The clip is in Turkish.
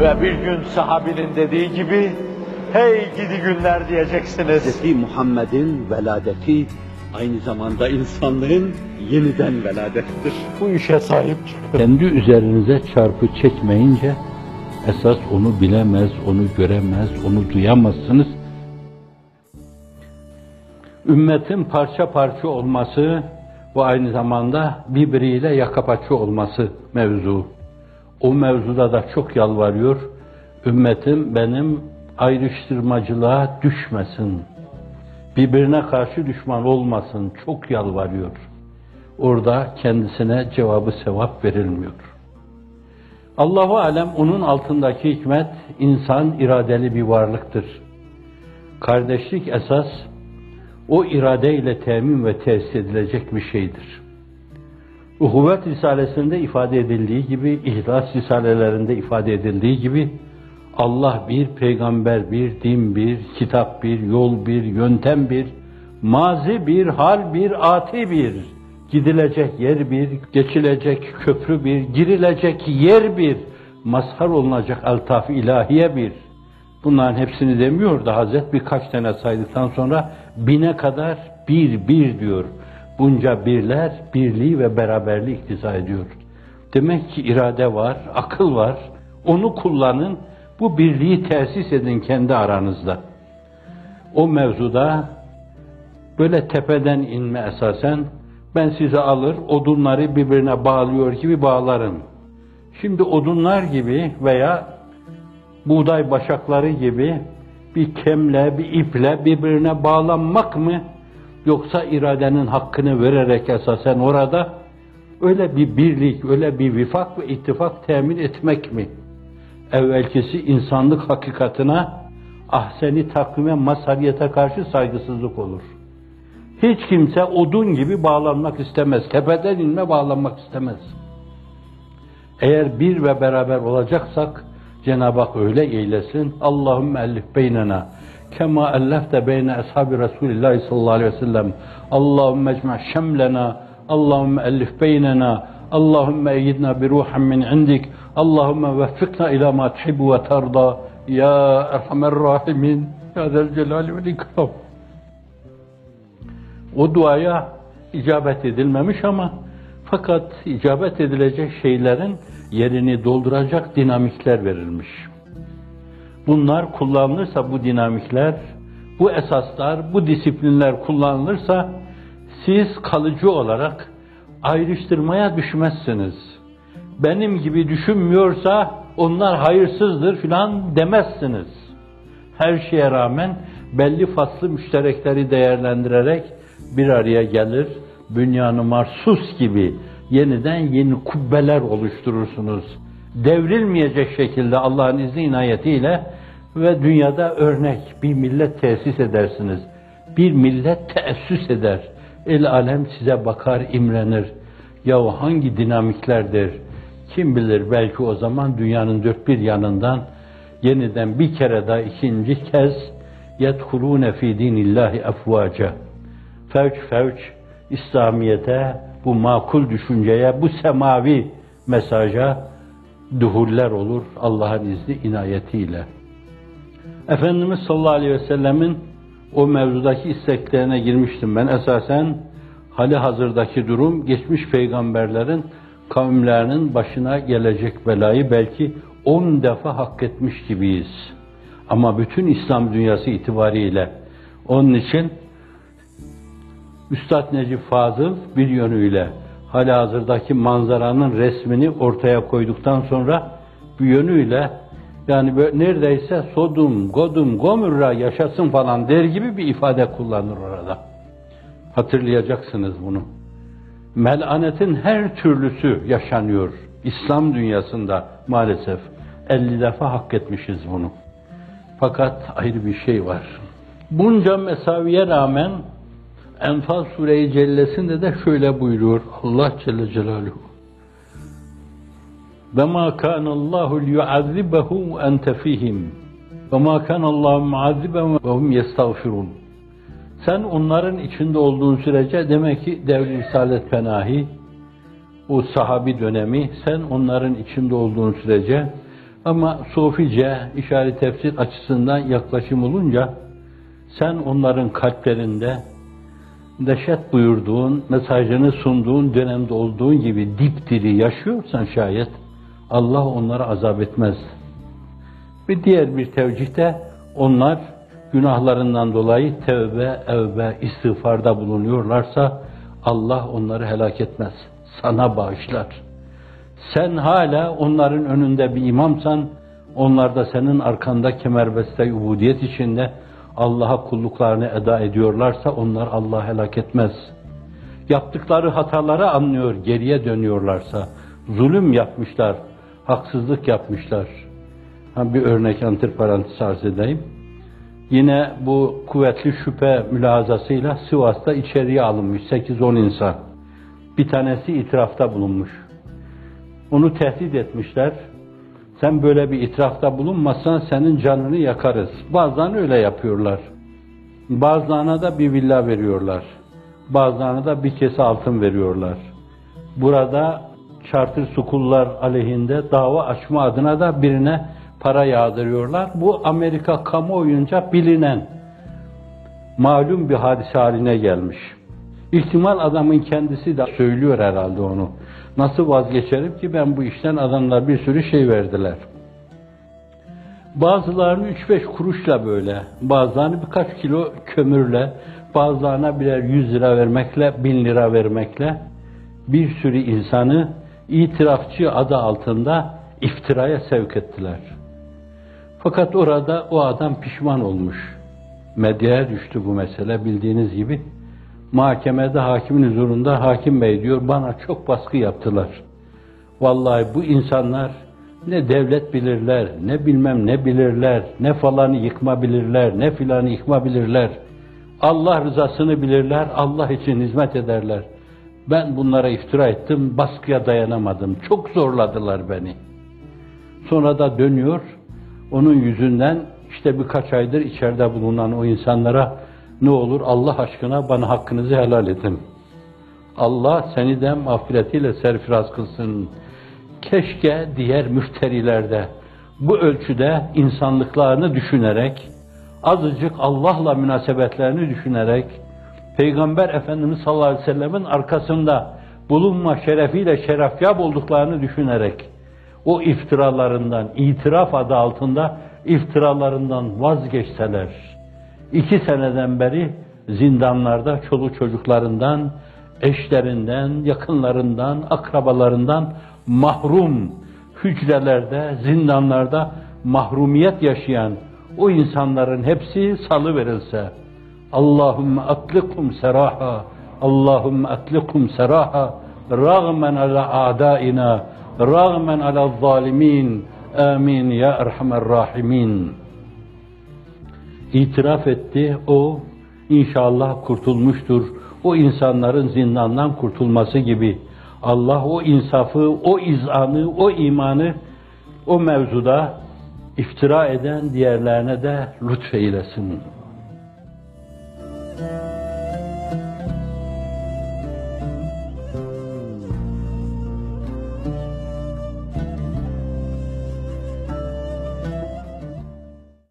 Ve bir gün sahabinin dediği gibi, hey gidi günler diyeceksiniz. Hz. Muhammed'in veladeti aynı zamanda insanlığın yeniden veladettir. Bu işe sahip çıkın. Kendi üzerinize çarpı çekmeyince esas onu bilemez, onu göremez, onu duyamazsınız. Ümmetin parça parça olması ve aynı zamanda birbiriyle yaka paça olması mevzu. O mevzuda da çok yalvarıyor. Ümmetim benim ayrıştırmacılığa düşmesin. Birbirine karşı düşman olmasın. Çok yalvarıyor. Orada kendisine cevabı sevap verilmiyor. Allahu alem onun altındaki hikmet insan iradeli bir varlıktır. Kardeşlik esas o iradeyle temin ve tesis edilecek bir şeydir. Uhuvvet Risalesi'nde ifade edildiği gibi, İhlas Risalelerinde ifade edildiği gibi, Allah bir, peygamber bir, din bir, kitap bir, yol bir, yöntem bir, mazi bir, hal bir, ati bir, gidilecek yer bir, geçilecek köprü bir, girilecek yer bir, mazhar olunacak altaf ilahiye bir. Bunların hepsini demiyor da Hazret birkaç tane saydıktan sonra bine kadar bir bir diyor. Bunca birler birliği ve beraberliği iktiza ediyor. Demek ki irade var, akıl var. Onu kullanın, bu birliği tesis edin kendi aranızda. O mevzuda böyle tepeden inme esasen ben size alır odunları birbirine bağlıyor gibi bağlarım. Şimdi odunlar gibi veya buğday başakları gibi bir kemle, bir iple birbirine bağlanmak mı? Yoksa iradenin hakkını vererek esasen orada öyle bir birlik, öyle bir vifak ve ittifak temin etmek mi? Evvelkisi insanlık hakikatına, ahseni takvime, mazhariyete karşı saygısızlık olur. Hiç kimse odun gibi bağlanmak istemez. Tepeden inme bağlanmak istemez. Eğer bir ve beraber olacaksak Cenab-ı Hak öyle eylesin. Allahümme ellif beynena kema ellefte beyne ashabi Resulillah sallallahu aleyhi ve sellem. Allahümme ecma şemlena Allahümme ellif beynena Allahümme eyyidna bi ruhan min indik Allahümme veffikna ila ma tuhibbu ve tarda ya erhamer rahimin ya zel celali vel ikram. O duaya icabet edilmemiş ama fakat icabet edilecek şeylerin yerini dolduracak dinamikler verilmiş. Bunlar kullanılırsa bu dinamikler, bu esaslar, bu disiplinler kullanılırsa siz kalıcı olarak ayrıştırmaya düşmezsiniz. Benim gibi düşünmüyorsa onlar hayırsızdır filan demezsiniz. Her şeye rağmen belli faslı müşterekleri değerlendirerek bir araya gelir, bünyanı marsus gibi yeniden yeni kubbeler oluşturursunuz. Devrilmeyecek şekilde Allah'ın izni inayetiyle ve dünyada örnek bir millet tesis edersiniz. Bir millet teessüs eder. El alem size bakar, imrenir. Yahu hangi dinamiklerdir? Kim bilir belki o zaman dünyanın dört bir yanından yeniden bir kere daha ikinci kez yedhulûne fî dînillâhi efvâca. Fevç fevç İslamiyete, bu makul düşünceye, bu semavi mesaja duhuller olur Allah'ın izni inayetiyle. Efendimiz sallallahu aleyhi ve sellemin o mevzudaki isteklerine girmiştim ben. Esasen hali hazırdaki durum geçmiş peygamberlerin kavimlerinin başına gelecek belayı belki on defa hak etmiş gibiyiz. Ama bütün İslam dünyası itibariyle onun için Üstad Necip Fazıl bir yönüyle hali hazırdaki manzaranın resmini ortaya koyduktan sonra bir yönüyle yani böyle neredeyse Sodum, Godum, Gomurra yaşasın falan der gibi bir ifade kullanır orada. Hatırlayacaksınız bunu. Melanetin her türlüsü yaşanıyor İslam dünyasında maalesef. 50 defa hak etmişiz bunu. Fakat ayrı bir şey var. Bunca mesaviye rağmen Enfal Sure-i Cellesi'nde de şöyle buyuruyor Allah Celle Celaluhu. وَمَا كَانَ اللّٰهُ لِيُعَذِّبَهُمْ وَاَنْتَ ف۪يهِمْ وَمَا كَانَ اللّٰهُ مُعَذِّبَهُمْ وَهُمْ يَسْتَغْفِرُونَ Sen onların içinde olduğun sürece demek ki devri Risalet Fenahi, o sahabi dönemi, sen onların içinde olduğun sürece Ama sofice, işaret tefsir açısından yaklaşım olunca sen onların kalplerinde deşet buyurduğun, mesajını sunduğun dönemde olduğun gibi dipdiri yaşıyorsan şayet Allah onları azap etmez. Ve diğer bir tevcihte onlar günahlarından dolayı tevbe, evbe, istiğfarda bulunuyorlarsa Allah onları helak etmez. Sana bağışlar. Sen hala onların önünde bir imamsan, onlar da senin arkanda kemerbeste ubudiyet içinde Allah'a kulluklarını eda ediyorlarsa onlar Allah helak etmez. Yaptıkları hataları anlıyor, geriye dönüyorlarsa, zulüm yapmışlar, haksızlık yapmışlar. Ha, bir örnek antiparantez arz edeyim. Yine bu kuvvetli şüphe mülazasıyla Sivas'ta içeriye alınmış 8-10 insan. Bir tanesi itirafta bulunmuş. Onu tehdit etmişler. Sen böyle bir itirafta bulunmazsan senin canını yakarız. Bazılarını öyle yapıyorlar. Bazılarına da bir villa veriyorlar. Bazılarına da bir kese altın veriyorlar. Burada charter sukullar aleyhinde dava açma adına da birine para yağdırıyorlar. Bu Amerika kamuoyunca bilinen malum bir hadise haline gelmiş. İhtimal adamın kendisi de söylüyor herhalde onu. Nasıl vazgeçerim ki ben bu işten adamlar bir sürü şey verdiler. Bazılarını 3-5 kuruşla böyle, bazılarını birkaç kilo kömürle, bazılarına birer 100 lira vermekle, 1000 lira vermekle bir sürü insanı itirafçı adı altında iftiraya sevk ettiler. Fakat orada o adam pişman olmuş. Medyaya düştü bu mesele bildiğiniz gibi. Mahkemede hakimin huzurunda hakim bey diyor bana çok baskı yaptılar. Vallahi bu insanlar ne devlet bilirler, ne bilmem ne bilirler, ne falanı yıkma bilirler, ne filanı yıkma bilirler. Allah rızasını bilirler, Allah için hizmet ederler. Ben bunlara iftira ettim, baskıya dayanamadım. Çok zorladılar beni. Sonra da dönüyor, onun yüzünden işte birkaç aydır içeride bulunan o insanlara ne olur Allah aşkına bana hakkınızı helal edin. Allah seni de mağfiretiyle serfiraz kılsın. Keşke diğer müşterilerde bu ölçüde insanlıklarını düşünerek, azıcık Allah'la münasebetlerini düşünerek, Peygamber Efendimiz sallallahu aleyhi ve sellemin arkasında bulunma şerefiyle şerefyap olduklarını düşünerek, o iftiralarından, itiraf adı altında iftiralarından vazgeçseler, iki seneden beri zindanlarda çoluk çocuklarından, eşlerinden, yakınlarından, akrabalarından mahrum, hücrelerde, zindanlarda mahrumiyet yaşayan o insanların hepsi salı verilse, Allahümme atlikum seraha, Allahümme atlikum seraha, rağmen ala adaina, rağmen ala zalimin, amin ya erhamer rahimin. İtiraf etti, o inşallah kurtulmuştur. O insanların zindandan kurtulması gibi. Allah o insafı, o izanı, o imanı o mevzuda iftira eden diğerlerine de lütfeylesin.